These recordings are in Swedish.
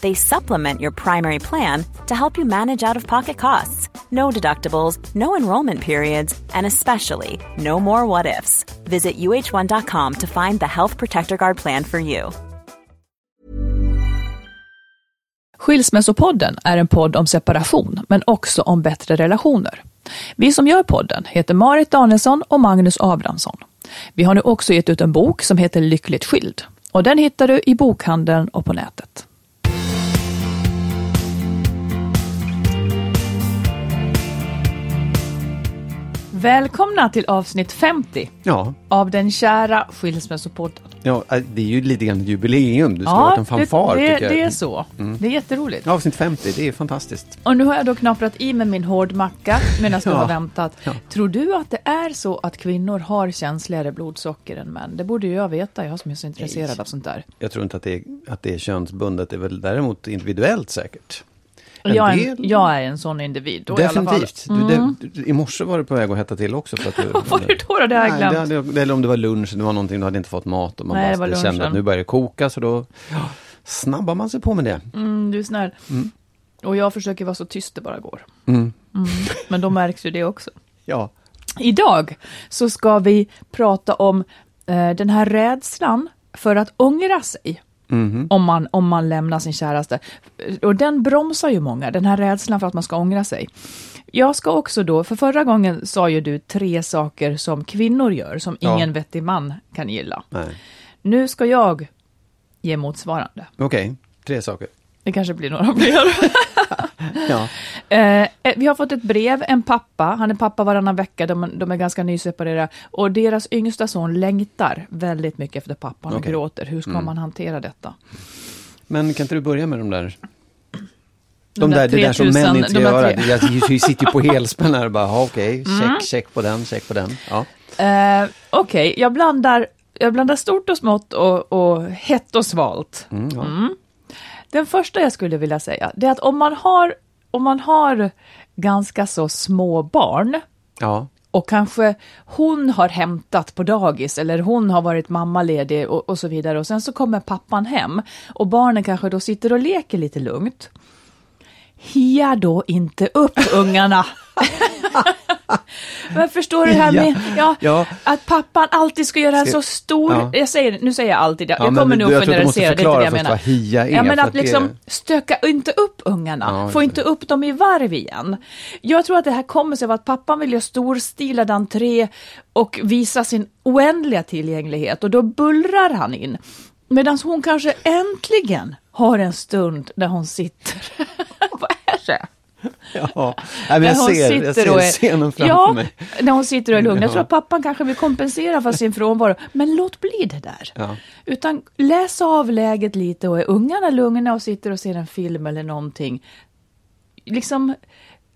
They supplement your primary plan to help you manage out of pocket costs. No deductibles, no enrollment periods, and especially no more what ifs. Visit uh1.com to find the Health Protector Guard plan for you. Skilsmässopodden är en podd om separation, men också om bättre relationer. Vi som gör podden heter Marit Danielsson och Magnus Abrahamsson. Vi har nu också gett ut en bok som heter Lyckligt skild och den hittar du i bokhandeln och på nätet. Välkomna till avsnitt 50 Ja, av den kära Skilsmässopodden. ja, äh, det är ju lite grann ett jubileum. Det ska Ja, vara en fanfar det, det, det är så. Det är jätteroligt. Avsnitt 50, det är fantastiskt. Och nu har jag då knaprat i med min hårdmacka medan du Ja. har väntat. Ja. Tror du att det är så att kvinnor har känsligare blodsocker än män? Det borde ju jag veta, jag som är så intresserad Nej. av sånt där. Jag tror inte att det, är, att det är könsbundet, det är väl däremot individuellt säkert. En Jag är, del- en, jag är en sån individ då i. Definitivt. Du, det, I morse var du på väg att hetta till också. För att du, var det då? Det har jag glömt. det eller om det var lunch, det var någonting, du hade inte fått mat och man Nej, det bara var kände att nu börjar det koka, så då snabbar man sig på med det. Mm, du är snäll. Och jag försöker vara så tyst det bara går. Mm. Men då märks ju det också. Ja. Idag så ska vi prata om eh, den här rädslan för att ångra sig. Mhm. Om, man, om man lämnar sin käraste. Och den bromsar ju många, den här rädslan för att man ska ångra sig. Jag ska också då, för förra gången sa ju du tre saker som kvinnor gör, som Ja. ingen vettig man kan gilla. Nej. Nu ska jag ge motsvarande. Okej, tre saker. Det kanske blir några fler. Ja. Eh, vi har fått ett brev, en pappa, han är pappa varannan vecka, de, de är ganska nyseparerade, och deras yngsta son längtar väldigt mycket efter pappan och Okej. gråter. Hur ska man hantera detta? Men kan inte du börja med de där? De, De där där, det där som 3000, män inte ska göra. tre- Jag, sitter ju på helspänn här och bara, okej, check, check på den, check på den. Ja. Eh, Okej, jag, blandar, jag blandar stort och smått och, och hett och svalt. Mm, ja. Den första jag skulle vilja säga, det är att om man har, om man har ganska så små barn, ja. och kanske hon har hämtat på dagis eller hon har varit mammaledig och, och så vidare och sen så kommer pappan hem och barnen kanske då sitter och leker lite lugnt. Hia då inte upp ungarna. Men förstår du det här med ja, Ja. att pappan alltid ska göra en så stor, Ja. jag säger, nu säger jag alltid, Ja, jag kommer nog generalisera, det är inte det jag menar. vad hia är, ja, men att att det- liksom stöka inte upp ungarna, få inte upp dem i varv igen. Jag tror att det här kommer sig av att pappan vill göra storstilad entré och visa sin oändliga tillgänglighet och då bullrar han in. Medan hon kanske äntligen har en stund där hon sitter. Vad är det? ja. Nej, men jag ser, jag ser är- scenen framför ja, mig. när hon sitter och är lugn. Jag tror att pappan kanske vill kompensera för sin frånvaro. Men låt bli det där. Ja. Utan läs av läget lite och är ungarna lugna och sitter och ser en film eller någonting. Liksom,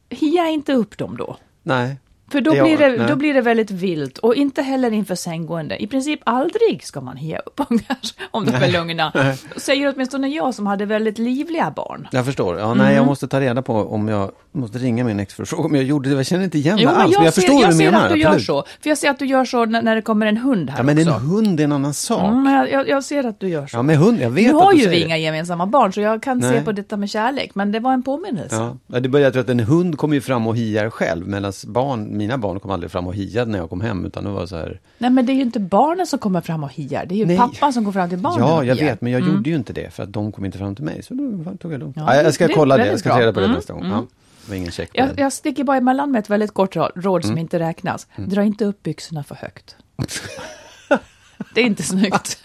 hia inte upp dem då. Nej. För då, Ja, blir det, nej. då blir det väldigt vilt och inte heller inför sänggående. I princip aldrig ska man hia upp ungar om de är lugna. Säger åtminstone jag som hade väldigt livliga barn. Jag förstår. Ja, nej, Mm. jag måste ta reda på om jag måste ringa min ex för att fråga om jag gjorde det. Jag känner inte igen det men alls. jag, Men jag ser, förstår jag hur du ser menar. att du gör så. För jag ser att du gör så när, när det kommer en hund här Ja, men också. en hund är en annan sak. Mm, jag, jag, jag ser att du gör så. Ja, med hund, jag vet nu har ju vi det. inga gemensamma barn, så jag kan se Nej. på detta med kärlek. Men det var en påminnelse. Ja, det började att en hund kommer ju fram och hiar själv, medan barn, mina barn kom aldrig fram och hiade när jag kom hem, utan det var så här. Nej, men det är ju inte barnen som kommer fram och hiar. Det är ju Nej. pappan som går fram till barnen Ja, jag vet, men jag gjorde ju inte det, för att de kom inte fram till mig, så då tog jag lugnt. Ja, Ja, jag ska det kolla det, jag väldigt ska ta reda på det Mm, nästa gång. Ja, det på Jag, det. jag sticker bara emellan med ett väldigt kort råd, råd Mm. som inte räknas. Dra inte upp byxorna för högt. det är inte snyggt.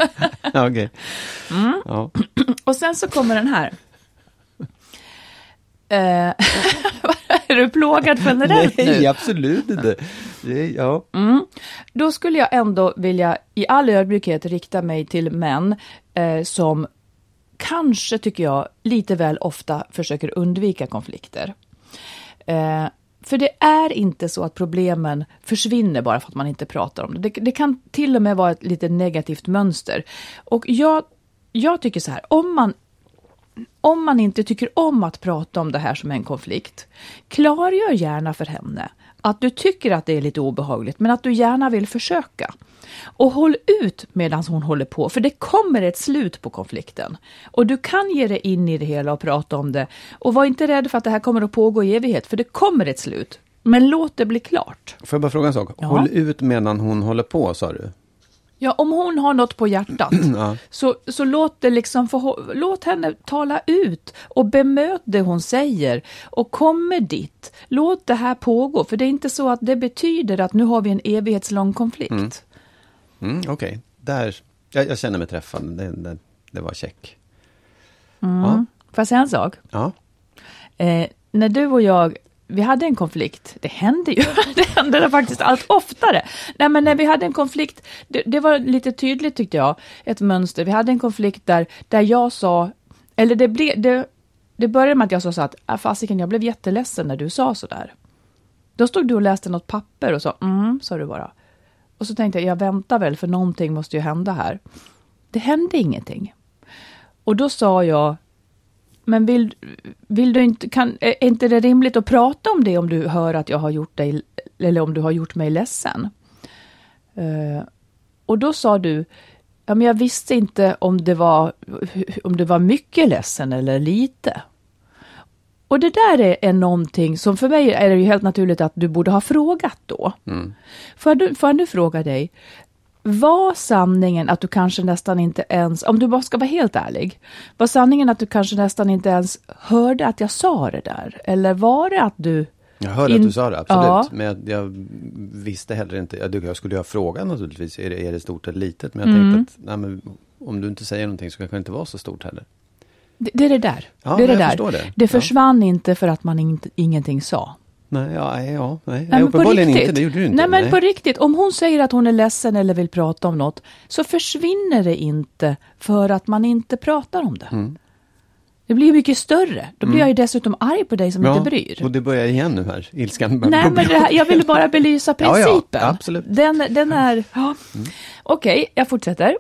Okej. Mm. Ja. Och sen så kommer den här. Eh, är du plågad generellt Nej, nu? absolut inte. Ja. Då skulle jag ändå vilja i all ödmjukhet rikta mig till män eh, som kanske, tycker jag, lite väl ofta försöker undvika konflikter. Eh, för det är inte så att problemen försvinner bara för att man inte pratar om det. Det, det kan till och med vara ett lite negativt mönster. Och jag, jag tycker så här, om man om man inte tycker om att prata om det här som en konflikt, klargör gärna för henne att du tycker att det är lite obehagligt, men att du gärna vill försöka. Och håll ut medan hon håller på, för det kommer ett slut på konflikten. Och du kan ge dig in i det hela och prata om det. Och var inte rädd för att det här kommer att pågå i evighet, för det kommer ett slut. Men låt det bli klart. Får jag bara fråga en sak? Ja. Håll ut medan hon håller på, sa du? Ja, om hon har något på hjärtat, så, så låt, det liksom få, låt henne tala ut och bemöt det hon säger och kommer dit. Låt det här pågå, för det är inte så att det betyder att nu har vi en evighetslång konflikt. Mm, Okej, där. Jag, jag känner mig träffad. Det, det, det var check. Mm. Ja. Får jag säga en sak? ja. Eh, när du och jag, vi hade en konflikt, det hände ju, det hände det faktiskt allt oftare. Nej men när vi hade en konflikt, det, det var lite tydligt tyckte jag, ett mönster. Vi hade en konflikt där, där jag sa, eller det, ble, det, det började med att jag sa så att, ah, fasiken jag blev jätteledsen när du sa så där. Då stod du och läste något papper och sa, mm, sa du bara. Och så tänkte jag, jag väntar väl för någonting måste ju hända här. Det hände ingenting. Och då sa jag, men vill, vill du inte, kan, är inte det rimligt att prata om det om du hör att jag har gjort dig, eller om du har gjort mig ledsen? Eh, och då sa du, ja men jag visste inte om det var, om det var mycket ledsen eller lite. Och det där är, är någonting som för mig är det ju helt naturligt att du borde ha frågat då. Får, jag, nu- får jag nu fråga dig, var sanningen att du kanske nästan inte ens, om du bara ska vara helt ärlig, var sanningen att du kanske nästan inte ens hörde att jag sa det där? Eller var det att du... Jag hörde In- att du sa det, absolut. Ja. Men jag, jag visste heller inte. Jag, jag skulle ju ha frågat naturligtvis, är det, är det stort eller litet? Men jag Mm. tänkte att nej, men, om du inte säger någonting så kanske det inte vara så stort heller. Det, det är det där. Ja, det är det där. det. det Ja. försvann inte för att man inte, ingenting sa. Nej, ja, nej, ja, nej. Nej, nej uppenbarligen inte, det gjorde du inte. Nej, men på riktigt. Om hon säger att hon är ledsen eller vill prata om något, så försvinner det inte för att man inte pratar om det. Mm. Det blir mycket större. Då blir jag ju dessutom arg på dig som ja, inte bryr. och det börjar igen nu här, ilskan börjar Nej, men här, jag vill bara belysa Ja, ja, principen. absolut. Den, den är... Ja. Okej, jag fortsätter.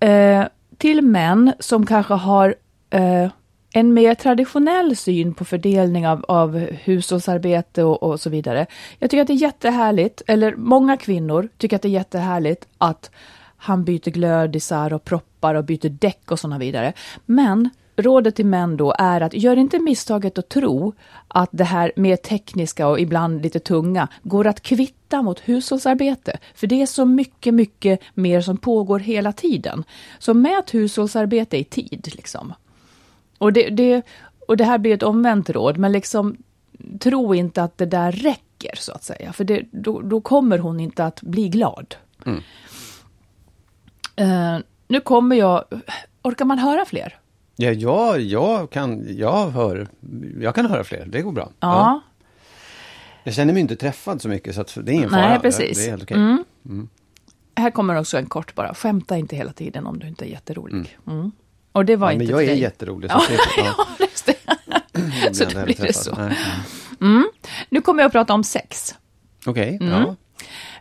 Eh, till män som kanske har eh, en mer traditionell syn på fördelning av, av hushållsarbete och, och så vidare. Jag tycker att det är jättehärligt, eller många kvinnor tycker att det är jättehärligt att han byter glödisar och proppar och byter däck och sådana vidare. Men rådet till män då är att gör inte misstaget att tro att det här mer tekniska och ibland lite tunga går att kvitta mot hushållsarbete. För det är så mycket, mycket mer som pågår hela tiden. Så mät hushållsarbete i tid liksom. Och det, det, och det här blir ett omvänt råd, men liksom tro inte att det där räcker så att säga. För det, då, då kommer hon inte att bli glad. Eh, nu kommer jag, orkar man höra fler? Ja, ja, jag kan, jag hör, jag kan höra fler, det går bra. Ja. Jag känner mig inte träffad så mycket så det är ingen fara. Nej, precis. Det är helt okej. Mm. Här kommer också en kort bara. Skämta inte hela tiden om du inte är jätterolig. Mm. Och det var Ja, inte men jag är dig. jätterolig. Så Ja, det, ja, ja, just det. då så då blir det så. Nej. Nu kommer jag att prata om sex. Okej, Mm.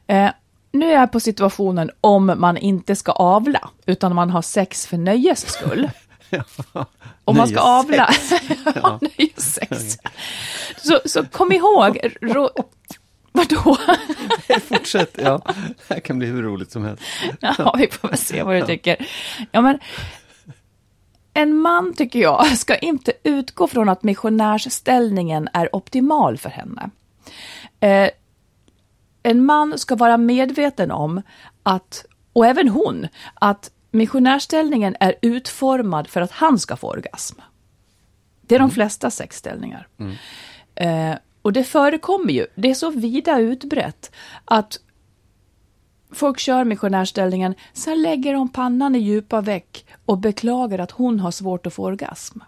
ja. Eh, nu är jag på situationen om man inte ska avla, utan man har sex för nöjes skull. Om man ska avla, ja, nöjessex. Så, så kom ihåg, ro, vadå? Fortsätt, ja. Det här kan bli hur roligt som helst. Ja, vi får väl se vad du tycker. Ja, men en man, tycker jag, ska inte utgå från att missionärsställningen är optimal för henne. Eh, en man ska vara medveten om att, och även hon, att missionärställningen är utformad för att han ska få orgasm. Det är de flesta sexställningar. Eh, och det förekommer ju, det är så vida utbrett att folk kör missionärställningen, sen lägger de pannan i djupa veck och beklagar att hon har svårt att få orgasm.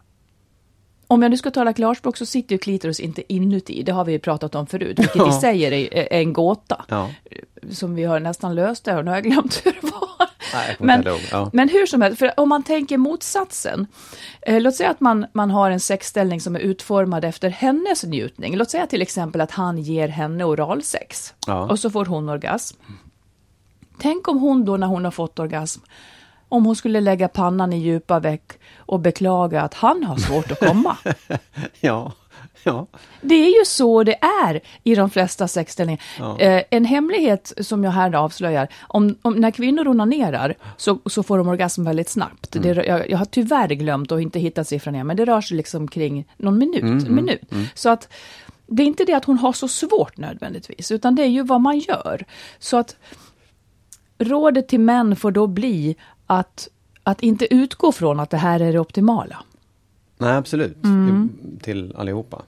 Om jag nu ska tala klarspråk så sitter ju klitoris inte inuti, det har vi ju pratat om förut, vilket i Ja. sig är, en gåta. Ja. Som vi har nästan löst det och nu har jag glömt hur det var. Nej, Men. Ja. men hur som helst, för om man tänker motsatsen. Eh, låt säga att man, man har en sexställning som är utformad efter hennes njutning. Låt säga till exempel att han ger henne oralsex. Ja. Och så får hon orgasm. Tänk om hon då när hon har fått orgasm, om hon skulle lägga pannan i djupa veck och beklaga att han har svårt att komma. ja, ja. Det är ju så det är i de flesta sexställningar. Eh, en hemlighet som jag här avslöjar, om, om när kvinnor onanerar så, så får de orgasm väldigt snabbt. Det, jag, jag har tyvärr glömt och inte hittat siffran igen, men det rör sig liksom kring någon minut. en minut. Så att det är inte det att hon har så svårt nödvändigtvis, utan det är ju vad man gör. Så att rådet till män får då bli att, att inte utgå från att det här är det optimala. Nej, absolut. Till allihopa.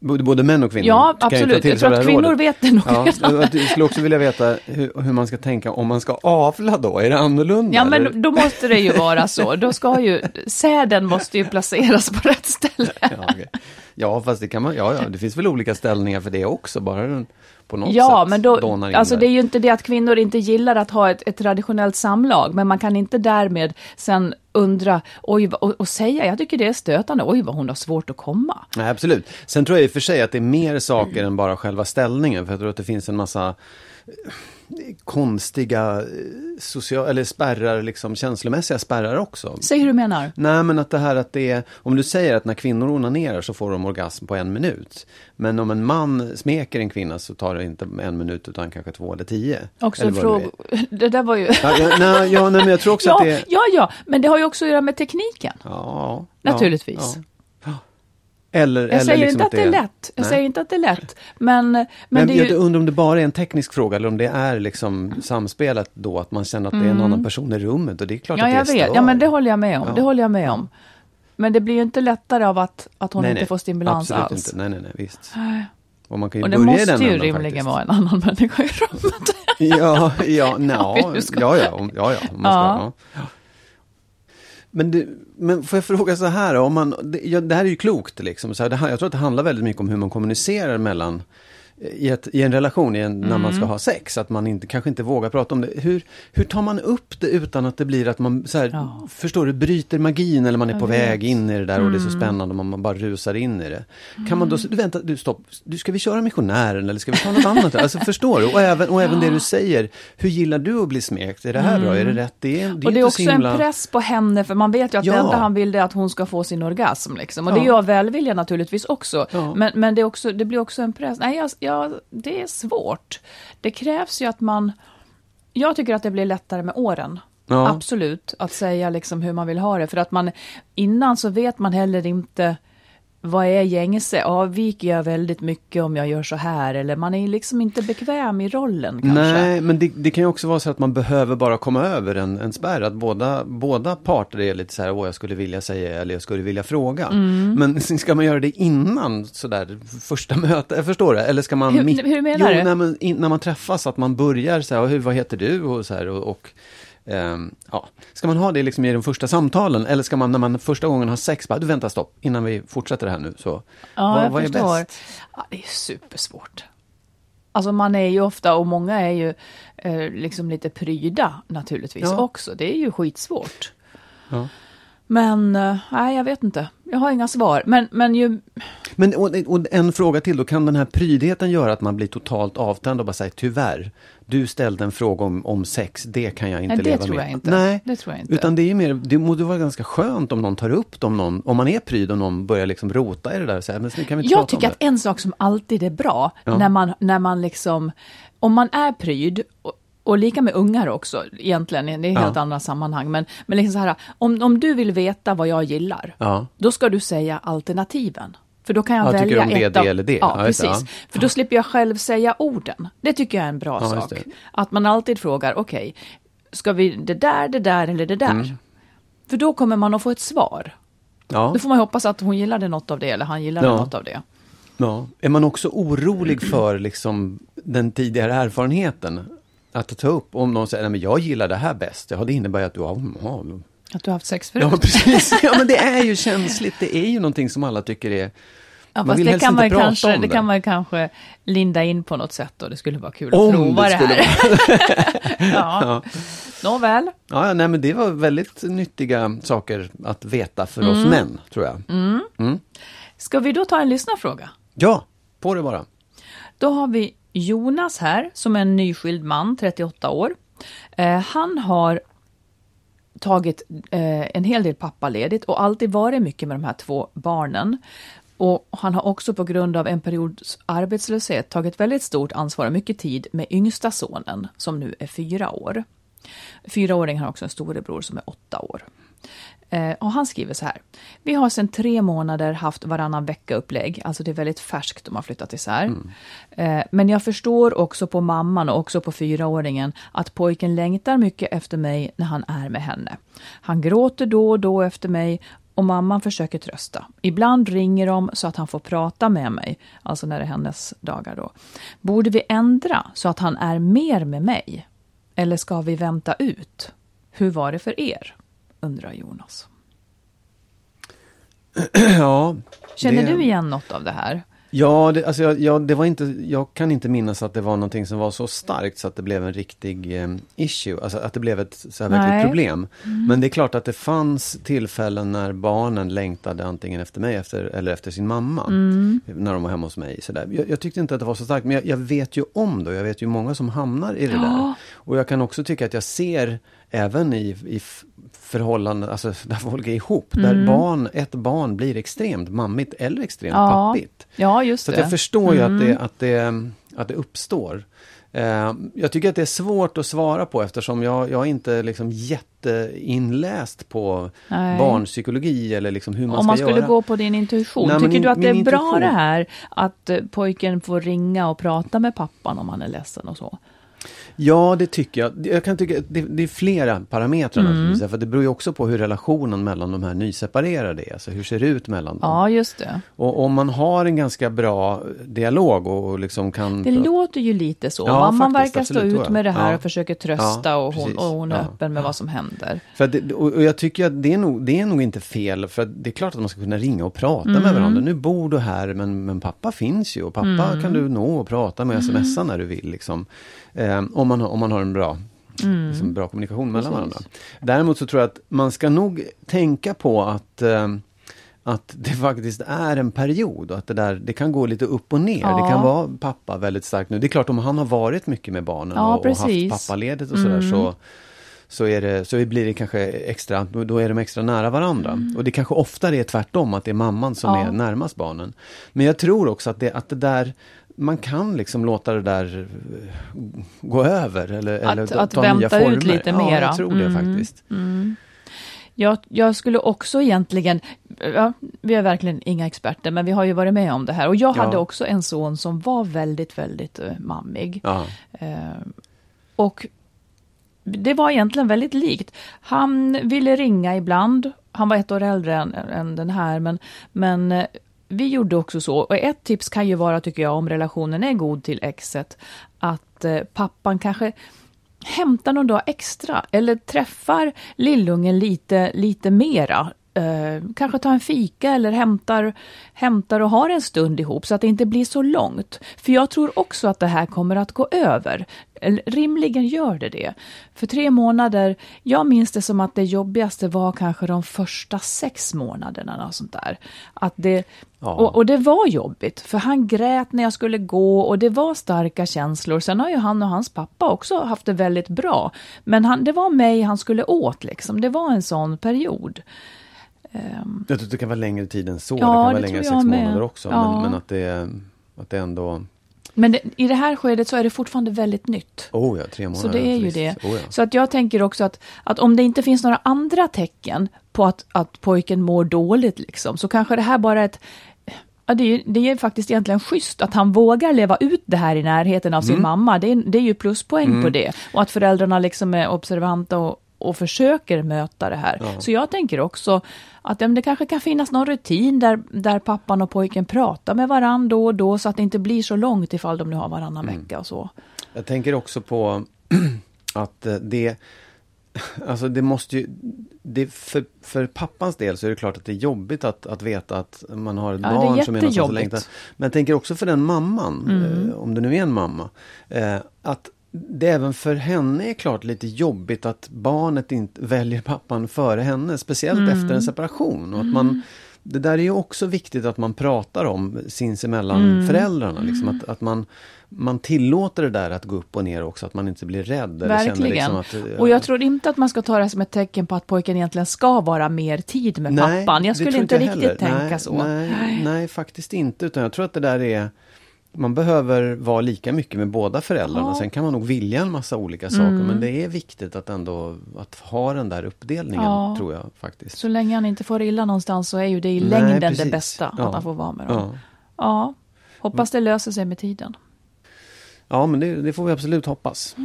Både, män och kvinnor. Mm. Ja, absolut. Jag sig tror att kvinnor rådet. vet det nog Ja, jag skulle också vilja veta hur, hur man ska tänka om man ska avla då. Är det annorlunda? Ja, eller? men då måste det ju vara så. Då ska ju, säden måste ju placeras på rätt ställe. Ja, okej. Ja, fast det kan man, ja, ja, det finns väl olika ställningar för det också, bara den på något Ja, sätt men då, dånar in alltså där. det är ju inte det att kvinnor inte gillar att ha ett, ett traditionellt samlag, men man kan inte därmed sen undra oj, och, och säga, jag tycker det är stötande, oj vad hon har svårt att komma. Nej, absolut. Sen tror jag i och för sig att det är mer saker än bara själva ställningen, för jag tror att det finns en massa konstiga eh, social, eller spärrar, liksom känslomässiga spärrar också. Säg hur du menar. Nej, men att det här att det är, om du säger att när kvinnor onanerar så får de orgasm på en minut. Men om en man smeker en kvinna så tar det inte en minut utan kanske två eller tio. Också eller en fråga, det där var ju... är. Ja, ja, nej, ja, nej, men jag tror också Ja, att det... ja, ja, men det har ju också att göra med tekniken. Ja, Naturligtvis. Ja. Eller, Jag eller säger liksom inte att det är lätt, jag Nej. säger inte att det är lätt, men, men, Men, det är jag ju... undrar om det bara är en teknisk fråga eller om det är liksom samspelat då, att man känner att det är en annan person i rummet och det är klart Mm. Ja, att jag det är vet. Ja, men det håller jag med om. Ja. Det håller jag med om. Men det blir ju inte lättare av att, att hon Nej, inte nej. får stimulans Absolut alls. inte. Nej, nej, nej, visst. Och man kan ju Och det börja måste den ju rimligen faktiskt. vara en annan människa i rummet. Ja, ja, ska- ja, ja, ja, ja, Ja. Men, det, men får jag fråga så här om man, det, ja, det här är ju klokt liksom, så här, det, jag tror att det handlar väldigt mycket om hur man kommunicerar mellan i, ett, i en relation, i en, när man Mm. ska ha sex, att man inte, kanske inte vågar prata om det. Hur, hur tar man upp det utan att det blir att man, så här, Ja. förstår du, bryter magin eller man är Jag på vet. Mm. väg in i det där och det är så spännande och man bara rusar in i det. Kan man då, du vänta, du stopp, du, ska vi köra missionären eller ska vi ta något annat? Alltså förstår du? Och även, och även det du säger, hur gillar du att bli smekt? Är det här bra? Är det rätt? Det är, det är Mm. Och det är också så himla... en press på henne, för man vet ju att Ja. det enda han vill är att hon ska få sin orgasm. Liksom. Och det Ja. av välvilja naturligtvis också. Ja. Men, men det, är också, det blir också en press. Nej, jag, jag, det är svårt. Det krävs ju att man... Jag tycker att det blir lättare med åren. Ja. Absolut, att säga liksom hur man vill ha det. För att man innan så vet man heller inte vad är gängse? Avviker jag väldigt mycket om jag gör så här? Eller man är liksom inte bekväm i rollen kanske. Nej, men det, det kan ju också vara så att man behöver bara komma över en, en spärr. Att båda, båda parter är lite så här, åh jag skulle vilja säga eller jag skulle vilja fråga. Mm. Men ska man göra det innan sådär första mötet, jag förstår det? Eller ska man... Hur- hur menar jo, du? När man, in, när man träffas, att man börjar så här, hur, vad heter du? Och så här, och, och ehm, ja. Ska man ha det liksom i de första samtalen? Eller ska man när man första gången har sex, bara, du vänta stopp, innan vi fortsätter det här nu. Så, Ja, vad, jag vad är bäst? Ja, det är supersvårt. Alltså man är ju ofta, och många är ju eh, liksom lite pryda naturligtvis Ja. också. Det är ju skitsvårt. Ja. Men, eh, nej jag vet inte. jag har inga svar. Men, men ju... Men och, och en fråga till då, kan den här prydheten göra att man blir totalt avtänd och bara säger tyvärr, du ställde en fråga om, om sex, det kan jag inte Nej, leva med. jag inte. Nej, Det tror jag inte. utan det är ju mer, det borde vara ganska skönt om någon tar upp det, om, någon, om man är pryd och någon börjar liksom rota i det där och säger, men nu kan vi inte Jag tycker att en sak som alltid är bra, Ja. när, man, när man liksom, om man är pryd, och, och lika med ungar också egentligen, det är helt Ja. andra sammanhang, men, men liksom så här, om, om du vill veta vad jag gillar, Ja. då ska du säga alternativen. För då kan jag Ja, tycker välja du om det, ett det av, eller det? Ja, Ja, det, precis. ja. För då slipper jag själv säga orden. Det tycker jag är en bra sak. det. Att man alltid frågar, okej, ska vi det där, det där eller det där? Mm. För då kommer man att få ett svar. Ja. Då får man hoppas att hon gillade något av det eller han gillade Ja. något av det. Ja. Är man också orolig för liksom, den tidigare erfarenheten? Att ta upp, om någon säger, nej men jag gillar det här bäst, ja det innebär ju att du har, ja, Att du har haft sex förut. ja precis, ja men det är ju känsligt, det är ju någonting som alla tycker är, Ja, Man vill det kan, man inte prata kanske, om det det. kan man kanske linda in på något sätt och det skulle vara kul Om att prova det det, här. ja. Nåväl. ja ja, nej men det var väldigt nyttiga saker att veta för Mm. oss män, tror jag. Ska vi då ta en lyssnarfråga? Ja, på det bara. Då har vi Jonas här, som är en nyskild man, 38 år. Eh, han har tagit eh, en hel del pappaledigt och alltid varit mycket med de här två barnen. Och han har också på grund av en periods arbetslöshet tagit väldigt stort ansvar och mycket tid med yngsta sonen, som nu är fyra år. Fyraåringen har också en storebror som är åtta år. Eh, och han skriver så här. Vi har sedan tre månader haft varannan vecka-upplägg, alltså det är väldigt färskt de har flyttat isär. Eh, men jag förstår också på mamman och också på fyraåringen att pojken längtar mycket efter mig när han är med henne. Han gråter då och då efter mig och mamman försöker trösta. Ibland ringer de så att han får prata med mig, alltså när det är hennes dagar då. Borde vi ändra så att han är mer med mig? Eller ska vi vänta ut? Hur var det för er? Undrar Jonas. ja. Känner det- du igen något av det här? Ja, det, alltså jag, jag, det var inte, jag kan inte minnas att det var någonting som var så starkt så att det blev en riktig eh, issue, alltså att det blev ett så här verkligt problem. Men det är klart att det fanns tillfällen när barnen längtade antingen efter mig efter, eller efter sin mamma. När de var hemma hos mig. Så där. Jag, jag tyckte inte att det var så starkt, men jag, jag vet ju om det. Jag vet ju många som hamnar i det där. Och jag kan också tycka att jag ser även i, i förhållanden, alltså där folk är ihop, där barn, ett barn blir extremt mammigt eller extremt Ja. pappigt. Ja, just Så jag förstår ju att det, att det, att det uppstår. Eh, jag tycker att det är svårt att svara på eftersom jag, jag är inte liksom jätteinläst på Nej. barnpsykologi eller liksom hur man Om ska man skulle göra. gå på din intuition, Nej, tycker du att det är min bra intuition- det här att eh, pojken får ringa och prata med pappan om han är ledsen och så? Ja, det tycker jag. Jag kan tycka det, det är flera parametrar Mm. naturligtvis. För det beror ju också på hur relationen mellan de här nyseparerade är. Alltså hur ser det ut mellan dem? Ja, just det. Och om man har en ganska bra dialog och liksom kan... Det låter ju lite så. Ja, Mamman faktiskt, verkar stå absolut, ut tror jag. med det här Ja. och försöker trösta Ja, och, hon, och hon är öppen med vad som händer. För det, och och jag tycker att det är, nog, det är nog inte fel, för det är klart att man ska kunna ringa och prata Mm. med varandra. Nu bor du här, men, men pappa finns ju och pappa Mm. kan du nå och prata med, smsa när du vill. Liksom. Eh, om, man, om man har en bra, liksom, bra kommunikation mellan Mm. Precis. varandra. Däremot så tror jag att man ska nog tänka på att eh, att det faktiskt är en period och att det där, det kan gå lite upp och ner. Ja. Det kan vara pappa väldigt starkt nu. Det är klart om han har varit mycket med barnen Ja, och, och haft precis. pappaledigt och sådär så så, är det, så blir det kanske extra, då är de extra nära varandra. Och det kanske oftare är tvärtom, att det är mamman som Ja. är närmast barnen. Men jag tror också att det, att det där, man kan liksom låta det där eh, gå över eller, eller att ta nya vänta ut lite ja, mera. jag tror det Mm. faktiskt. Jag, jag skulle också egentligen, ja, vi är verkligen inga experter, men vi har ju varit med om det här. Och jag Ja. hade också en son som var väldigt, väldigt uh, mammig. Ja. Eh, och det var egentligen väldigt likt. Han ville ringa ibland. Han var ett år äldre än, än den här, men, men vi gjorde också så. Och ett tips kan ju vara, tycker jag, om relationen är god till exet, att eh, pappan kanske hämtar någon dag extra eller träffar lillungen lite, lite mera eh, kanske tar en fika eller hämtar, hämtar och har en stund ihop så att det inte blir så långt. För jag tror också att det här kommer att gå över. Rimligen gör det det. För tre månader, jag minns det som att det jobbigaste var kanske de första sex månaderna. Och sånt där. Att det, Ja. och, och det var jobbigt, för han grät när jag skulle gå och det var starka känslor. Sen har ju han och hans pappa också haft det väldigt bra. Men han, det var mig han skulle åt, liksom. Det var en sån period. Ehm, Jag tror att det kan vara längre tid än så. Ja, det kan vara det längre än sex med. månader också. Ja. Men, men att, det, att det ändå... Men det, i det här skedet så är det fortfarande väldigt nytt. Oh ja, tre månader. Så det är ju det. Oh ja. Så att jag tänker också att, att om det inte finns några andra tecken på att, att pojken mår dåligt, liksom, så kanske det här bara är ett Ja, det, är, det är faktiskt egentligen schysst att han vågar leva ut det här i närheten av sin Mm. mamma. Det är, det är ju pluspoäng på det. Och att föräldrarna liksom är observanta och, och försöker möta det här. Så jag tänker också att ja, det kanske kan finnas någon rutin där, där pappan och pojken pratar med varandra då och då så att det inte blir så långt ifall de nu har varannan Mm. vecka och så. Jag tänker också på att eh, det... Alltså det måste ju... Det, för, för pappans del så är det klart att det är jobbigt att, att veta att man har ett Ja, det är barn som är någonstans och jättejobbigt. längtar. Men jag tänker också för den mamman, Mm. eh, om det nu är en mamma, eh, att det även för henne är klart lite jobbigt att barnet inte väljer pappan före henne, speciellt Mm. efter en separation. Och att man, det där är ju också viktigt att man pratar om sinsemellan Mm. föräldrarna. Liksom, att, att man, man tillåter det där att gå upp och ner också, att man inte blir rädd. Känner Verkligen. liksom att, eh, Och jag tror inte att man ska ta det som ett tecken på att pojken egentligen ska vara mer tid med Nej, pappan. Jag skulle inte jag riktigt heller. tänka nej, så. Nej, nej, faktiskt inte. Utan jag tror att det där är... Man behöver vara lika mycket med båda föräldrarna. Ja. Mm. Sen kan man nog vilja en massa olika saker. Men det är viktigt att ändå att ha den där uppdelningen, Ja. tror jag faktiskt. Så länge han inte får illa någonstans så är ju det i Nej, längden precis. det bästa, Ja. att han får vara med dem. Ja. Hoppas det löser sig med tiden. ja men det, det får vi absolut hoppas.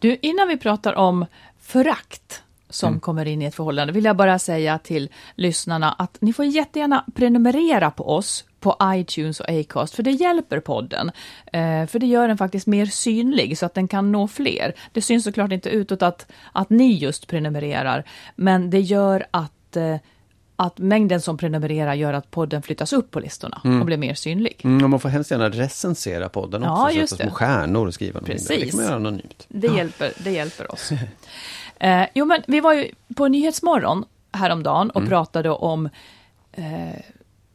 Du, innan vi pratar om förakt som Mm. kommer in i ett förhållande vill jag bara säga till lyssnarna att ni får jättegärna prenumerera på oss på iTunes och Acast, för det hjälper podden. Eh, för det gör den faktiskt mer synlig så att den kan nå fler. Det syns såklart inte utåt att, att ni just prenumererar, men det gör att eh, att mängden som prenumererar gör att podden flyttas upp på listorna och blir mer synlig. Mm, och man får hemskt gärna recensera podden Ja, också. just sätta små stjärnor och skriva där. Det Precis. kan man göra anonymt. Det hjälper, det hjälper oss. Eh, jo, men vi var ju på Nyhetsmorgon häromdagen och pratade om eh,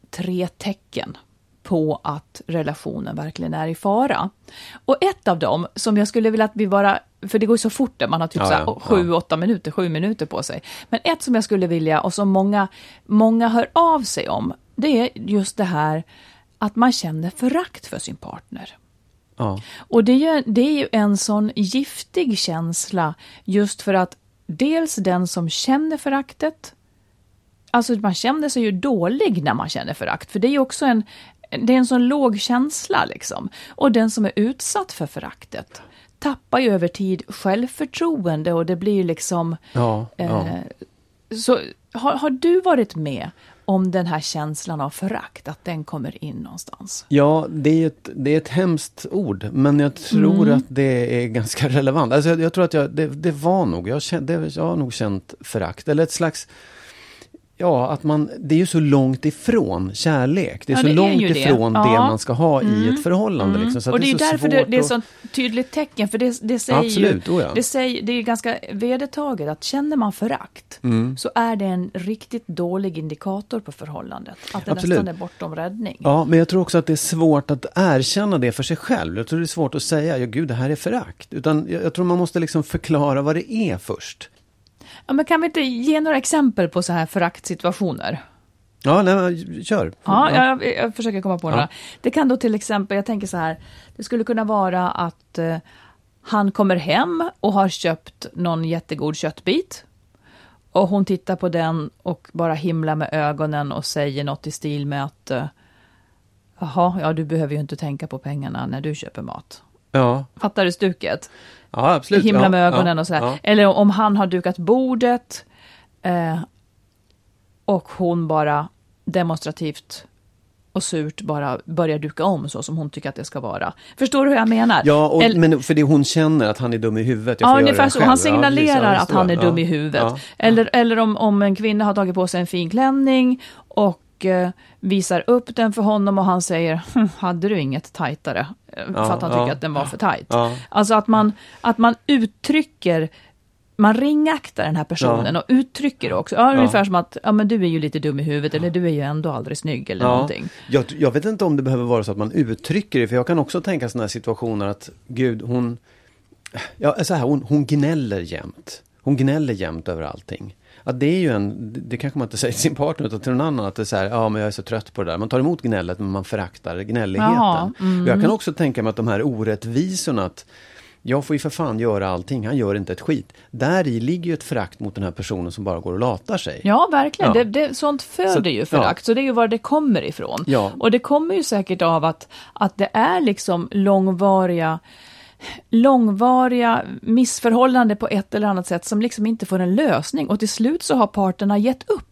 tre tecken på att relationen verkligen är i fara. Och ett av dem som jag skulle vilja att vi bara, för det går ju så fort där, man har typ Ja, ja, sju, åtta minuter, sju minuter på sig. Men ett som jag skulle vilja och som många, många hör av sig om, det är just det här att man känner förakt för sin partner. Ja. Och det är, ju, det är ju en sån giftig känsla just för att dels den som känner föraktet, alltså man känner sig ju dålig när man känner förakt, för det är ju också en, det är en sån låg känsla liksom. Och den som är utsatt för föraktet tappar ju över tid självförtroende och det blir ju liksom... Ja, ja. Eh, så har, har du varit med om den här känslan av förakt, att den kommer in någonstans? Ja, det är, ett, det är ett hemskt ord, men jag tror Mm. att det är ganska relevant. Alltså jag, jag tror att jag, det, det var nog, jag, känt, det, jag har nog känt förakt, eller ett slags Ja, att man, det är ju så långt ifrån kärlek. Det är Ja, så det är långt ju det. ifrån det, Ja. Mm. man ska ha i ett förhållande. Liksom, så och det är ju så därför det, det är så tydligt tecken, för det, det säger Absolut, ju, oh ja. det, säger, det är ju ganska vedertaget att känner man förakt Mm. så är det en riktigt dålig indikator på förhållandet. Att det Absolut. nästan är bortom räddning. Ja, men jag tror också att det är svårt att erkänna det för sig själv. Jag tror det är svårt att säga, ja gud det här är förakt. Utan jag, jag tror man måste liksom förklara vad det är först. Ja, men kan vi inte ge några exempel på så här föraktsituationer? Ja, nej, kör. Ja, Jag, jag försöker komma på Ja. några. Det kan då till exempel, jag tänker så här, det skulle kunna vara att eh, han kommer hem och har köpt någon jättegod köttbit. Och hon tittar på den och bara himlar med ögonen och säger något i stil med att eh, Jaha, ja du behöver ju inte tänka på pengarna när du köper mat. Ja, Fattar du stuket? Ja absolut. Himla ja, med ögonen ja, och sådär. Ja. Eller om han har dukat bordet eh, och hon bara demonstrativt och surt bara börjar duka om så som hon tycker att det ska vara. Förstår du hur jag menar? Ja, och, Eller- men för det hon känner att han är dum i huvudet. Jag Ja, ungefär så. Han signalerar. Ja, att han är dum i huvudet. Eller, eller om, om en kvinna har tagit på sig en fin klänning och eh, visar upp den för honom och han säger, "Hm, hade du inget tajtare? Eh, för Ja, att han tycker ja. att den var för tajt. Ja. Alltså att man, att man uttrycker man ringaktar den här personen och uttrycker också. Ja, ungefär som att ja, men du är ju lite dum i huvudet eller du är ju ändå aldrig snygg eller någonting. Jag, jag vet inte om det behöver vara så att man uttrycker det, för jag kan också tänka sådana här situationer att gud, hon, ja, så här, hon, hon gnäller jämt. Hon gnäller jämt över allting. Att det är ju en, det- kanske man inte säger till sin partner utan till någon annan att det är så här, ja men jag är så trött på det där. Man tar emot gnället men man föraktar gnälligheten. Jaha, mm. Jag kan också tänka mig att de här orättvisorna att jag får ju för fan göra allting, han gör inte ett skit. Där i ligger ju ett förakt mot den här personen som bara går och latar sig. Ja, verkligen. Ja. Det, det, sånt föder Så- ju förakt, så det är ju var det kommer ifrån. Ja. Och det kommer ju säkert av att, att det är liksom långvariga långvariga missförhållanden på ett eller annat sätt som liksom inte får en lösning och till slut så har parterna gett upp.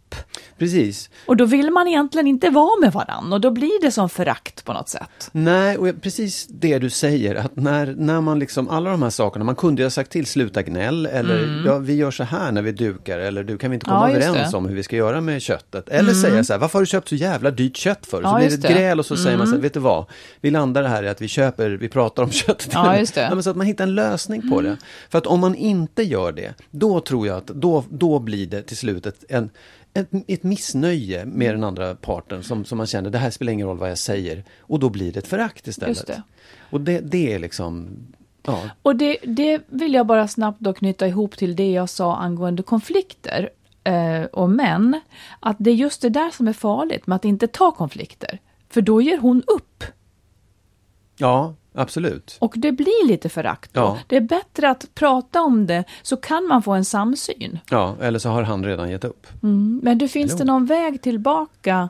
Precis. Och då vill man egentligen inte vara med varann och då blir det som förakt på något sätt. Nej, och precis det du säger, att när, när man liksom, alla de här sakerna, man kunde ju ha sagt till, sluta gnäll, eller ja, vi gör så här när vi dukar, eller du kan vi inte komma Mm. Ja, överens det. Mm. om hur vi ska göra med köttet? Eller säga så här, varför har du köpt så jävla dyrt kött för? Så Ja, blir det ett gräl och så säger man så här, vet du vad, vi landar det här i att vi köper, vi pratar om köttet. Ja, just det. Ja, så att man hittar en lösning på det. För att om man inte gör det, då tror jag att då, då blir det till slut ett, en, ett, ett missnöje med den andra parten som, som man känner, det här spelar ingen roll vad jag säger. Och då blir det ett förakt istället. Just det. Och det, det är liksom, ja. Och det, det vill jag bara snabbt då knyta ihop till det jag sa angående konflikter eh, och män. Att det är just det där som är farligt med att inte ta konflikter. För då ger hon upp. Ja, absolut. Och det blir lite förakt då. Ja. Det är bättre att prata om det så kan man få en samsyn. Ja, eller så har han redan gett upp. Mm. Men du, finns Jo. det någon väg tillbaka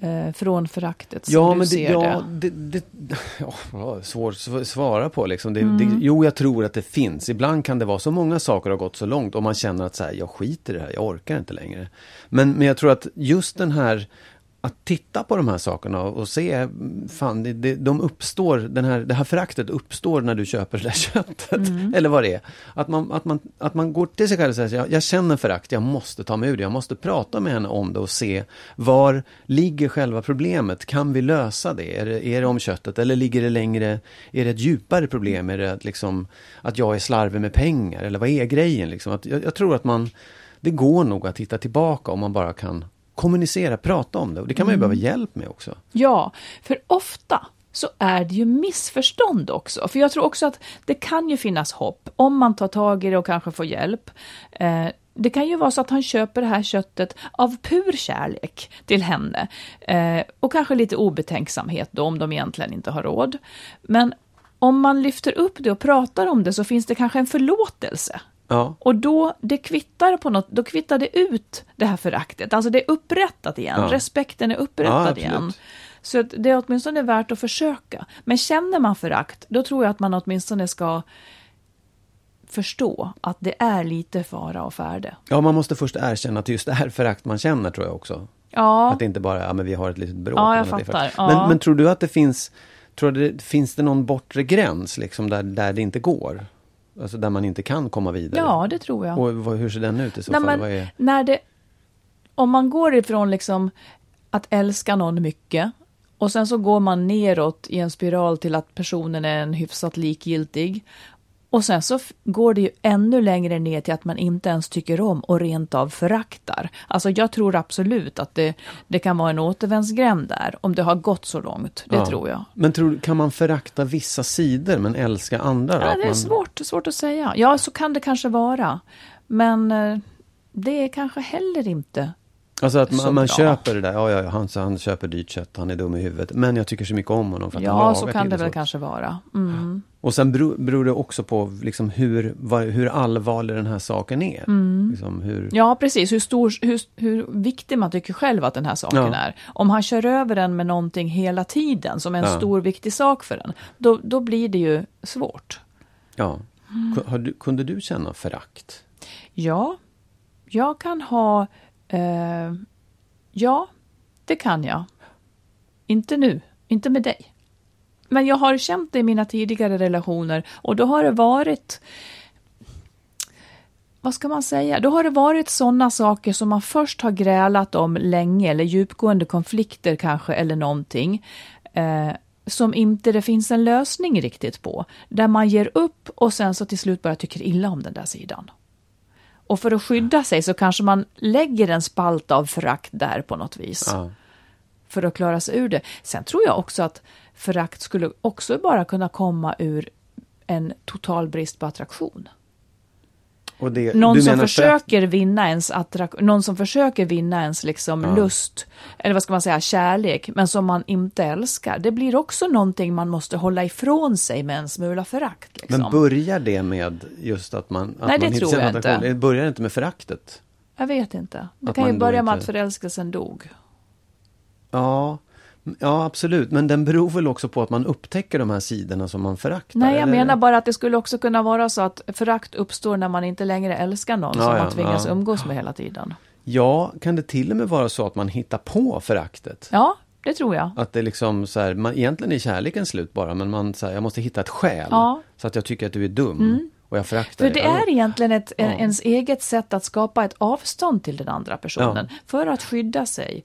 eh, från föraktet som Ja, du men det, ser ja, det? det, det ja, svårt att svara på liksom. Det, Mm. det, jo, jag tror att det finns. Ibland kan det vara så många saker har gått så långt och man känner att så här, jag skiter i det här, jag orkar inte längre. Men, men jag tror att just den här att titta på de här sakerna och se, fan, det, det, de uppstår, den här, det här föraktet uppstår när du köper det där köttet. Mm. Eller vad det är. Att man, att, man, att man går till sig själv och säger, jag, jag känner förakt, jag måste ta mig ur det, jag måste prata med henne om det och se var ligger själva problemet? Kan vi lösa det? Är det, är det om köttet eller ligger det längre, är det ett djupare problem? Är det att, liksom, att jag är slarvig med pengar? Eller vad är grejen? Liksom? Att, jag, jag tror att man, det går nog att titta tillbaka om man bara kan kommunicera, prata om det. Och det kan man ju behöva hjälp med också. Ja, för ofta så är det ju missförstånd också. För jag tror också att det kan ju finnas hopp om man tar tag i det och kanske får hjälp. Eh, det kan ju vara så att han köper det här köttet av pur kärlek till henne. Eh, och kanske lite obetänksamhet då om de egentligen inte har råd. Men om man lyfter upp det och pratar om det så finns det kanske en förlåtelse. Ja, Och då, det kvittar på något, då kvittar det ut det här föraktet. Alltså det är upprättat igen, Ja. respekten är Ja, upprättad absolut. igen. Så det är åtminstone värt att försöka. Men känner man förakt, då tror jag att man åtminstone ska förstå att det är lite fara och färde. ja man måste först erkänna att just det här förakt man känner tror jag också. Ja, Att det inte bara är, ja men vi har ett litet bråk. Ja, jag är fattar. Ja. Men, men tror du att det finns, tror du finns det någon bortre gräns liksom där, där det inte går? Alltså där man inte kan komma vidare? ja, det tror jag. Och vad, hur ser den ut i så Nej, fall? Vad är... när det, om man går ifrån liksom att älska någon mycket och sen så går man neråt i en spiral till att personen är en hyfsat likgiltig. Och sen så går det ju ännu längre ner till att man inte ens tycker om och rent av föraktar. Alltså jag tror absolut att det, det kan vara en återvändsgränd där, om det har gått så långt. Det Ja. tror jag. Men tror, kan man förakta vissa sidor men älska andra? Ja, det är man... svårt, svårt att säga. Ja, så kan det kanske vara. Men eh, det är kanske heller inte Alltså att så man, man köper det där, ja, ja, ja, han, så han köper dyrt kött, han är dum i huvudet. Men jag tycker så mycket om honom för att han Ja, så kan det så. väl kanske vara. Mm. Och sen beror, beror det också på liksom hur, vad, hur allvarlig den här saken är. Liksom hur, Mm. Ja, precis. Hur, stor, hur, hur viktig man tycker själv att den här saken Ja. är. Om han kör över den med någonting hela tiden, som är en Ja. stor viktig sak för en, då, då blir det ju svårt. ja. Mm. Du, kunde du känna förakt? Ja, jag kan ha... Eh, ja, det kan jag. Inte nu, inte med dig. Men jag har känt det i mina tidigare relationer och då har det varit vad ska man säga? Då har det varit sådana saker som man först har grälat om länge eller djupgående konflikter kanske eller någonting. Eh, som inte det finns en lösning riktigt på. Där man ger upp och sen så till slut bara tycker illa om den där sidan. Och för att skydda sig så kanske man lägger en spalt av förakt där på något vis. Ja. För att klara sig ur det. Sen tror jag också att förakt skulle också bara kunna komma ur en total brist på attraktion. Det, Någon som försöker vinna ens attrak- någon som försöker vinna ens liksom Ja. lust, eller vad ska man säga, kärlek, men som man inte älskar. Det blir också någonting man måste hålla ifrån sig med en smula förakt. Liksom. Men börjar det med just att man... Att Nej, det man tror känner jag attraktion? inte. Det börjar inte med föraktet? Jag vet inte. Det Att kan ju börja med inte- att förälskelsen dog. Ja, ja, absolut. Men den beror väl också på att man upptäcker de här sidorna som man föraktar? Nej, jag eller? menar bara att det skulle också kunna vara så att förakt uppstår när man inte längre älskar någon Ja, som ja, man tvingas ja. umgås med hela tiden. Ja, kan det till och med vara så att man hittar på föraktet? Ja, det tror jag. Att det liksom så här, man, egentligen är kärleken slut bara, men man så här, jag måste hitta ett skäl. Ja. Mm. Så att jag tycker att du är dum. Och jag föraktar För det dig. är egentligen ett, Ja. ens eget sätt att skapa ett avstånd till den andra personen. För att skydda sig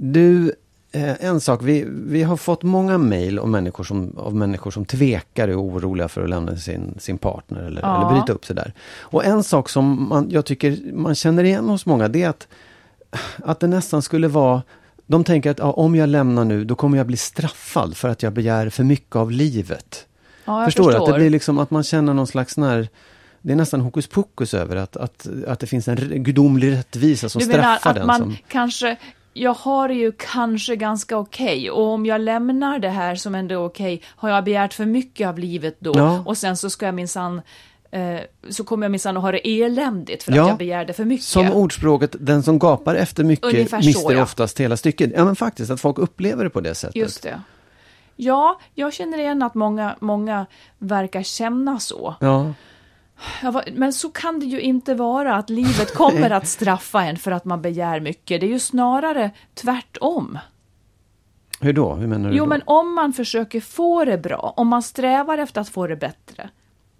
Du, eh, en sak. Vi, vi har fått många mejl av människor, som, av människor som tvekar och är oroliga för att lämna sin, sin partner eller, Ja. eller bryta upp sig där. Och en sak som man, jag tycker man känner igen hos många, det är att, att det nästan skulle vara de tänker att ja, om jag lämnar nu, då kommer jag bli straffad för att jag begär för mycket av livet. ja förstår förstår. du? Att det blir liksom att man känner någon slags när det är nästan hokus pokus över att, att, att det finns en gudomlig rättvisa som du menar straffar att den man som... kanske, jag har det ju kanske ganska okej och om jag lämnar det här som ändå är okej, har jag begärt för mycket av livet då? Ja. Och sen så ska jag minsann eh, så kommer jag minsann att ha det eländigt för Ja. att jag begärde för mycket. Som ordspråket, den som gapar efter mycket Ungefär så, mister ja. oftast hela stycket. Ja men faktiskt, att folk upplever det på det sättet. Just det. Ja, jag känner igen att många, många verkar känna så. Ja, Men så kan det ju inte vara, att livet kommer att straffa en för att man begär mycket. Det är ju snarare tvärtom. hur då? Hur menar du Jo, då? men om man försöker få det bra, om man strävar efter att få det bättre,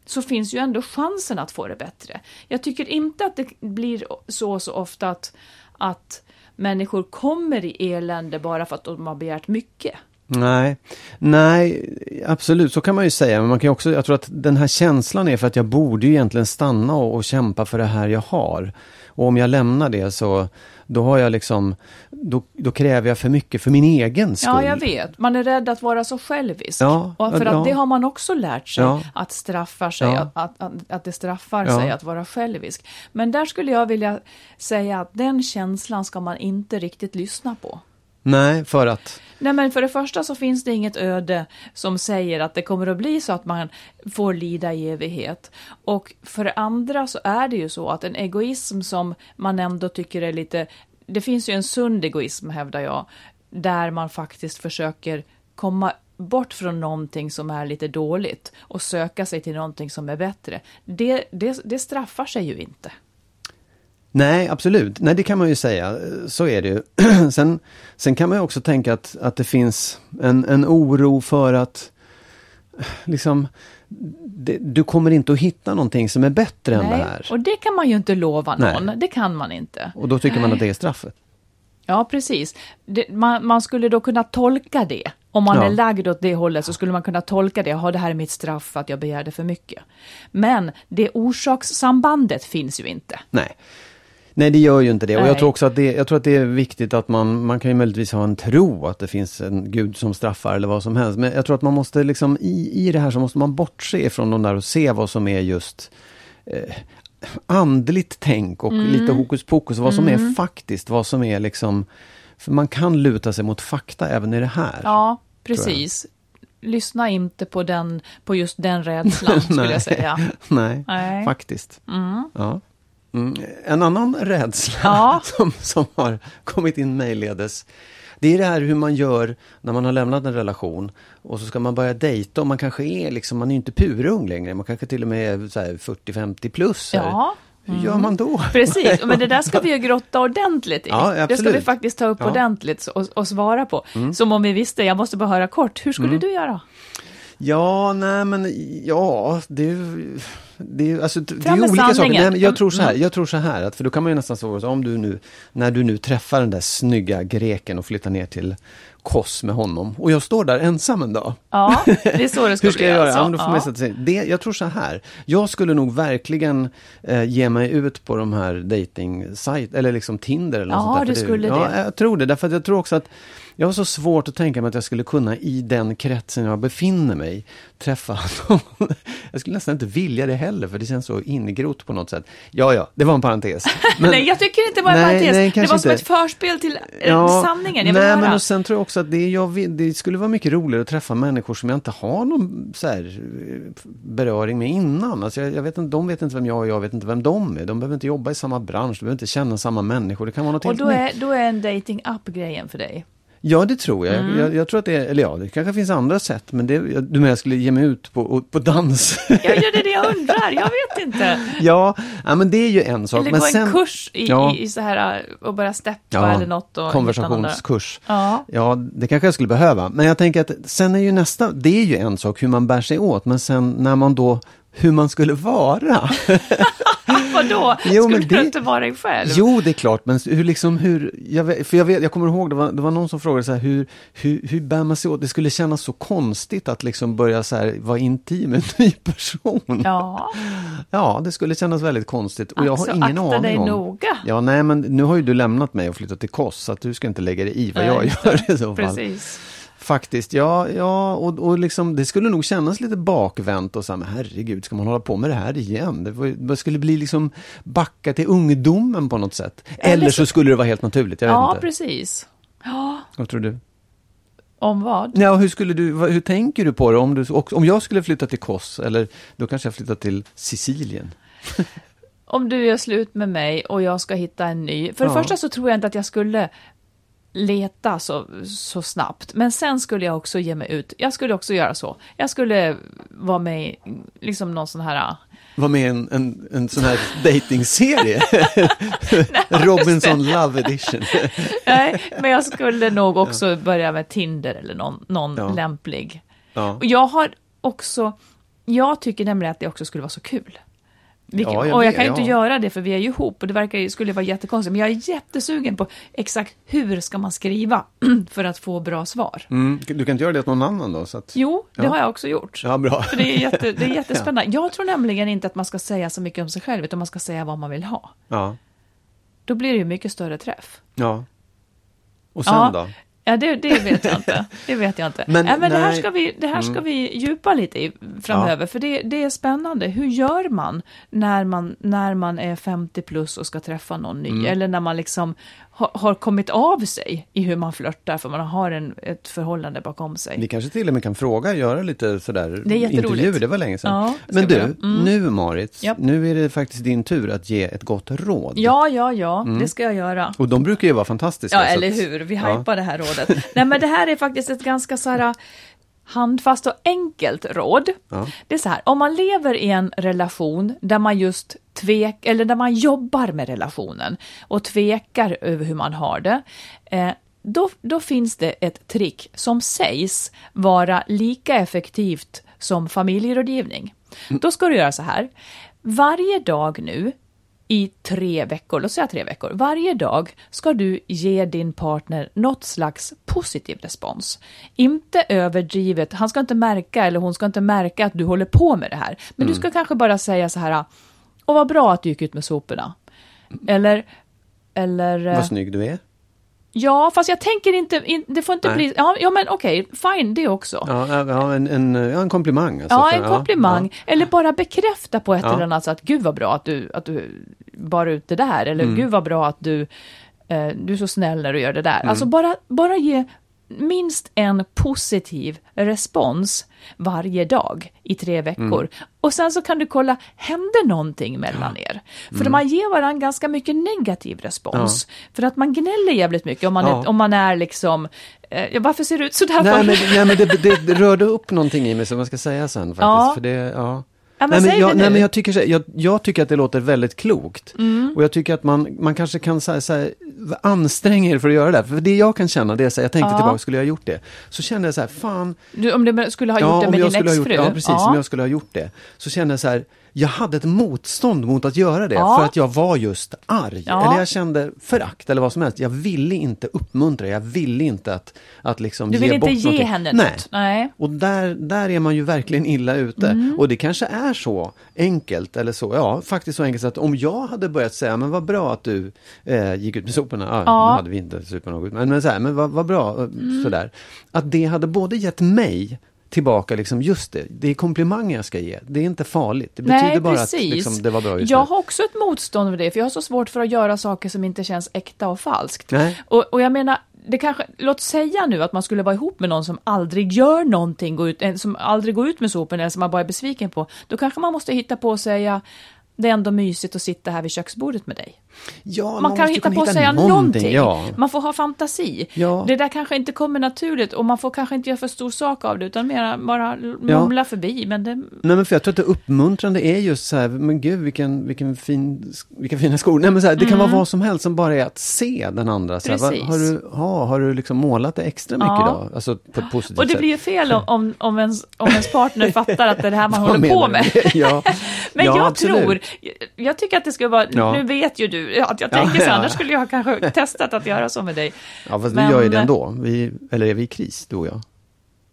så finns ju ändå chansen att få det bättre. Jag tycker inte att det blir så så ofta att, att människor kommer i elände bara för att de har begärt mycket. Nej, nej, absolut, så kan man ju säga. Men man kan också, jag tror att den här känslan är för att jag borde ju egentligen stanna och, och kämpa för det här jag har. Och om jag lämnar det så, då har jag liksom, då, då kräver jag för mycket för min egen skull. Ja, jag vet. Man är rädd att vara så självisk. Ja, och för att ja. det har man också lärt sig, Ja. att straffar sig, Ja. att, att, att, det straffar sig att vara självisk. Men där skulle jag vilja säga att den känslan ska man inte riktigt lyssna på. Nej, för att, Nej, men för det första så finns det inget öde som säger att det kommer att bli så att man får lida i evighet. Och för det andra så är det ju så att en egoism som man ändå tycker är lite... Det finns ju en sund egoism, hävdar jag, där man faktiskt försöker komma bort från någonting som är lite dåligt och söka sig till någonting som är bättre, det, det, det straffar sig ju inte. Nej, absolut. Nej, det kan man ju säga. Så är det ju. sen, sen kan man ju också tänka att, att det finns en, en oro för att liksom det, du kommer inte att hitta någonting som är bättre Nej, än det här. och det kan man ju inte lova någon. Nej. Det kan man inte. Och då tycker man att det är straffet. Ja, precis. Det, man, man skulle då kunna tolka det. Om man Ja. är lagd åt det hållet så skulle man kunna tolka det. Ja, det här är mitt straff för att jag begärde för mycket. Men det orsakssambandet finns ju inte. Nej. Nej, det gör ju inte det. Och jag Nej. tror också att det, jag tror att det är viktigt att man, man kan ju möjligtvis ha en tro att det finns en gud som straffar eller vad som helst. Men jag tror att man måste liksom, i, i det här så måste man bortse ifrån de där och se vad som är just eh, andligt tänk och Mm. lite hokus pokus. Vad som är faktiskt, vad som är liksom... För man kan luta sig mot fakta även i det här. Ja, precis. Lyssna inte på, den, på just den rädslan, skulle Nej. jag säga. Nej, Nej. faktiskt. Ja. Mm. En annan rädsla Ja. som, som har kommit in mejledes. Det är det här hur man gör när man har lämnat en relation och så ska man börja dejta och man kanske är liksom, man är ju inte purung längre, man kanske till och med är så här 40-50 plus. Ja, Hur gör man då? precis. Men det där ska vi ju grotta ordentligt i. Ja, det ska vi faktiskt ta upp Ja. Mm. ordentligt och, och svara på. Som om vi visste. Jag måste bara höra kort. Hur skulle du göra? Ja, nej men ja, det. Det är, alltså, det är olika saker. Nej, men jag tror så här, Mm. jag tror så här att, för då kan man ju nästan så, om du nu, när du nu träffar den där snygga greken och flyttar ner till Kos med honom och jag står där ensam en dag. Ja, det är så det ska Hur ska jag göra? alltså. Ja, då får Ja. sätta sig. Det, jag tror så här, jag skulle nog verkligen eh, ge mig ut på de här dating eller liksom Tinder eller något Ja, sånt där. du För skulle ja, det. jag tror det, därför att jag tror också att jag har så svårt att tänka mig att jag skulle kunna i den kretsen jag befinner mig träffa någon. Jag skulle nästan inte vilja det heller, för det känns så ingrott på något sätt. Ja, ja, det var en parentes. Men- nej, jag tycker inte det var en Nej, parentes. nej, det var som inte. ett förspel till eh, sanningen. Jag vill nej, höra. men och sen tror jag också att det, jag det skulle vara mycket roligare att träffa människor som jag inte har någon så här, eh, beröring med innan. Alltså jag, jag vet inte, de vet inte vem jag är, jag vet inte vem de är. De behöver inte jobba i samma bransch, de behöver inte känna samma människor. Det kan vara något Och helt då nytt. är, då är en dating app grejen för dig. Ja, det tror jag. Mm. jag. Jag tror att det eller ja, det kanske finns andra sätt. Men det, du menar jag skulle ge mig ut på, på dans? Ja, det är det jag undrar. Jag vet inte. ja, ja, men det är ju en sak. Eller men gå sen, en kurs i, Ja. i, så här äh, och börja steppa Ja, eller något. Och konversationskurs. Ja. Ja, det kanske jag skulle behöva. Men jag tänker att sen är ju nästa, det är ju en sak hur man bär sig åt, men sen när man då, hur man skulle vara. Vadå? Jo, Skulle men du det- inte vara dig själv? jo, det är klart, men hur liksom hur, jag vet, för jag, vet, jag kommer ihåg, det var, det var någon som frågade så här, hur, hur, hur bär man sig åt? Det skulle kännas så konstigt att liksom börja så här, vara intim med en ny person. Ja, Ja, det skulle kännas väldigt konstigt och jag alltså har ingen akta aning dig om. noga. Ja, nej, men nu har ju du lämnat mig och flyttat till Kos, så att du ska inte lägga dig i vad Nej, jag gör i så fall. Precis. Faktiskt, ja, ja och, och liksom, det skulle nog kännas lite bakvänt och så här, men herregud, ska man hålla på med det här igen? Det, var, det skulle bli liksom backa till ungdomen på något sätt. Eller, Eller så skulle det vara helt naturligt, jag vet Ja, inte. precis. Ja, Vad tror du? om vad? Ja, hur skulle du, hur tänker du på det om du, om jag skulle flytta till Kos, eller då kanske jag flyttar till Sicilien? Om du gör slut med mig och jag ska hitta en ny. För det Ja. första så tror jag inte att jag skulle leta så, så snabbt. Men sen skulle jag också ge mig ut. Jag skulle också göra så. Jag skulle vara med i liksom någon sån här... Var med i en, en, en sån här datingserie Robinson Love Edition. Nej, men jag skulle nog också börja med Tinder eller någon, någon Ja. lämplig. Ja. Och jag har också... Jag tycker nämligen att det också skulle vara så kul. Vilket, Ja, jag och jag kan ju inte ja. göra det för vi är ju ihop och det verkar skulle vara jättekonstigt. Men jag är jättesugen på exakt hur ska man skriva för att få bra svar. Mm, du kan inte göra det åt någon annan då? Så att... Jo, det Ja. har jag också gjort. Ja, bra. För det är, jätte, det är jättespännande. Jag tror nämligen inte att man ska säga så mycket om sig själv, utan man ska säga vad man vill ha. Ja, Då blir det ju mycket större träff. ja. Och sen då? Ja, det, det vet jag inte. Det vet jag inte. Men, men det här ska vi, det här ska Mm. vi djupa lite i framöver, för det, det är spännande. Hur gör man när, man när man är 50 plus och ska träffa någon ny? Mm. Eller när man liksom har, har kommit av sig i hur man flörtar, för man har en, ett förhållande bakom sig. Vi kanske till och med kan fråga, göra lite sådär Det är intervjuer, det var länge sedan. Ja, Men du. Mm. nu Marit, Japp. nu är det faktiskt din tur att ge ett gott råd. Ja, ja, ja, det ska jag göra. Och de brukar ju vara fantastiska. Ja, eller att- hur? Vi ja. hypar det här rådet. Nej, men det här är faktiskt ett ganska så här... handfast och enkelt råd. Ja. Det är så här, om man lever i en relation där man just tvek, eller där man jobbar med relationen och tvekar över hur man har det, eh, då, då finns det ett trick som sägs vara lika effektivt som familjerådgivning. Då ska du göra så här, varje dag nu i tre veckor, låt säga tre veckor, varje dag ska du ge din partner något slags positiv respons. Inte överdrivet, han ska inte märka eller hon ska inte märka att du håller på med det här. Men du ska kanske bara säga så här, åh vad bra att du gick ut med soporna. Eller, eller... eh, Vad snygg du är. Ja, fast jag tänker inte, in, det får inte Nej. bli, ja, ja men okej, fine det också. Ja, ja en, en, ja, en komplimang. Alltså, Ja, för- en komplimang. Eller bara bekräfta på ett Ja. eller annat sätt. Gud vad bra att du, att du bar ut det där. Eller Mm. gud vad bra att du, eh, du är så snäll när du gör det där. Mm. Alltså bara, bara ge minst en positiv respons varje dag i tre veckor. Mm. Och sen så kan du kolla, hände någonting mellan er? För Mm. man ger varandra ganska mycket negativ respons. För att man gnäller jävligt mycket om man, Ja. är, om man är liksom, eh, ja, varför ser du ut sådär? Nej men, nej, men det, det, det rörde upp någonting i mig som jag ska säga sen faktiskt. Ja. För det, ja. Ja, men nej, säg jag, det nej, men jag, tycker, jag, jag tycker att det låter väldigt klokt. Mm. Och jag tycker att man, man kanske kan så här, så här, anstränga er för att göra det. För det jag kan känna, det är så här, jag tänkte Ja. tillbaka, skulle jag ha gjort det? Så kände jag så här, fan, Du, om du skulle ha gjort det om med din exfru? Ja, precis, om jag skulle ha gjort det. Så kände jag så här, jag hade ett motstånd mot att göra det. Ja. För att jag var just arg. Ja. Eller jag kände förakt eller vad som helst. Jag ville inte uppmuntra, jag ville inte att, att liksom Du ge vill inte ge någonting. henne Nej. något? Nej. Och där, där är man ju verkligen illa ute. Mm. Och det kanske är så enkelt, eller så, ja, faktiskt så enkelt att om jag hade börjat säga, men vad bra att du eh, gick ut med soporna, ja, Ja. nu hade vi inte super något, men, men så här, men vad, vad bra, eh, Mm. sådär. Att det hade både gett mig tillbaka, liksom, just det, det är komplimanger jag ska ge, det är inte farligt. Det betyder Nej, bara precis. att liksom, det var bra just jag har också ett motstånd med det, för jag har så svårt för att göra saker som inte känns äkta och falskt. Och, och jag menar, det kanske, låt säga nu att man skulle vara ihop med någon som aldrig gör någonting, går ut, en som aldrig går ut med sopen eller som man bara är besviken på. Då kanske man måste hitta på att säga, det är ändå mysigt att sitta här vid köksbordet med dig. Ja, Man, kan hitta på att säga någonting. Ja. Man får ha fantasi. Ja. Det där kanske inte kommer naturligt och man får kanske inte göra för stor sak av det utan mer bara mumla förbi. Men det, Nej men för jag tror att det uppmuntrande är just så här, men gud vilken, vilken fin, vilka fina skor. Nej men så här, det kan vara vad som helst som bara är att se den andra. Så här, vad, Mm. Har, du, ha, har du liksom målat det extra mycket idag? Alltså på ett positivt och det sätt. blir ju fel om, om, om, ens, om ens partner fattar att det är det här man håller på med. Men ja, jag absolut. tror, jag tycker att det ska vara, nu vet ju du att jag Ja, tänker så, ja. annars skulle jag kanske testat att göra så med dig. Ja fast Men- du gör ju det ändå. Vi, eller är vi i kris, du och jag?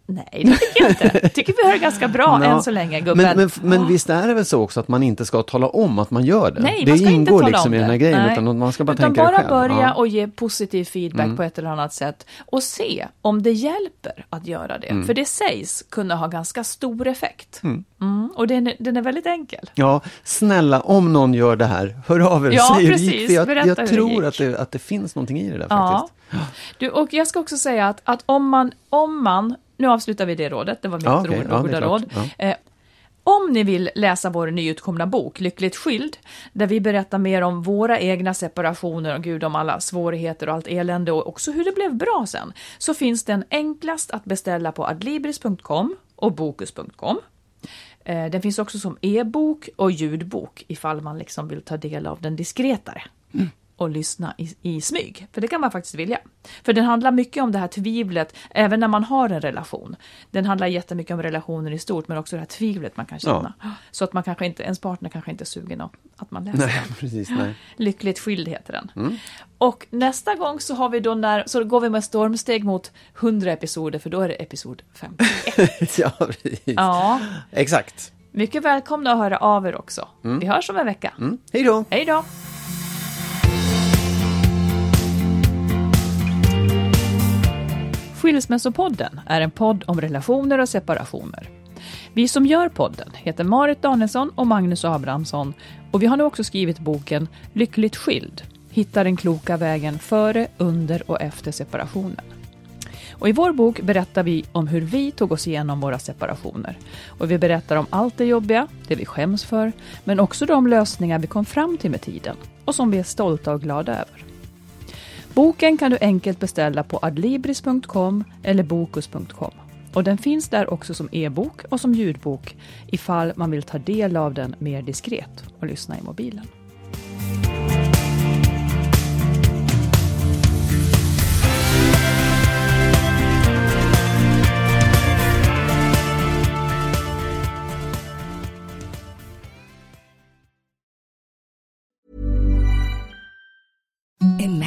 Nej, det tycker jag inte. Jag tycker vi det ganska bra Ja. än så länge, gubben. Men, men, men visst är det väl så också att man inte ska tala om att man gör det? Nej, det man ska inte ingår tala liksom om i den här det. grejen, Nej. utan man ska bara Utan tänka bara det själv. börja Ja. och ge positiv feedback Mm. på ett eller annat sätt och se om det hjälper att göra det. Mm. För det sägs kunna ha ganska stor effekt. Mm. Och den, är- den är väldigt enkel. Ja, snälla om någon gör det här, hör av er, Ja, säg hur det gick. Jag, jag det tror att det, att det finns någonting i det där Ja. faktiskt. Du, och jag ska också säga att, att om, man, om man, nu avslutar vi det rådet, det var mitt Ja, okej. råd, Ja, goda råd. Eh, om ni vill läsa vår nyutkomna bok Lyckligt skild, där vi berättar mer om våra egna separationer och gud om alla svårigheter och allt elände och också hur det blev bra sen, så finns den enklast att beställa på adlibris.com och bokus.com. Eh, Den finns också som e-bok och ljudbok ifall man liksom vill ta del av den diskretare. Och lyssna i, i smyg, för det kan man faktiskt vilja. För den handlar mycket om det här tvivlet, även när man har en relation. Den handlar jättemycket om relationer i stort, men också det här tvivlet man kan känna. Så att man kanske inte, ens partner kanske inte är sugen av att man läser Nej, den. precis. Nej. Lyckligt skild heter den. Och nästa gång så har vi då när, så går vi med stormsteg mot 100 episoder, för då är det episod 51. ja, precis. Ja, Exakt. mycket välkomna att höra av er också. Vi hörs om en vecka. Mm. Hej då! Hej då! Skilsmässopodden är en podd om relationer och separationer. Vi som gör podden heter Marit Danielsson och Magnus Abrahamsson och vi har nu också skrivit boken Lyckligt skild. Hitta den kloka vägen före, under och efter separationen. Och I vår bok berättar vi om hur vi tog oss igenom våra separationer. Och Vi berättar om allt det jobbiga, det vi skäms för, men också de lösningar vi kom fram till med tiden och som vi är stolta och glada över. Boken kan du enkelt beställa på adlibris.com eller bokus.com. Och den finns där också som e-bok och som ljudbok ifall man vill ta del av den mer diskret och lyssna i mobilen. Imagine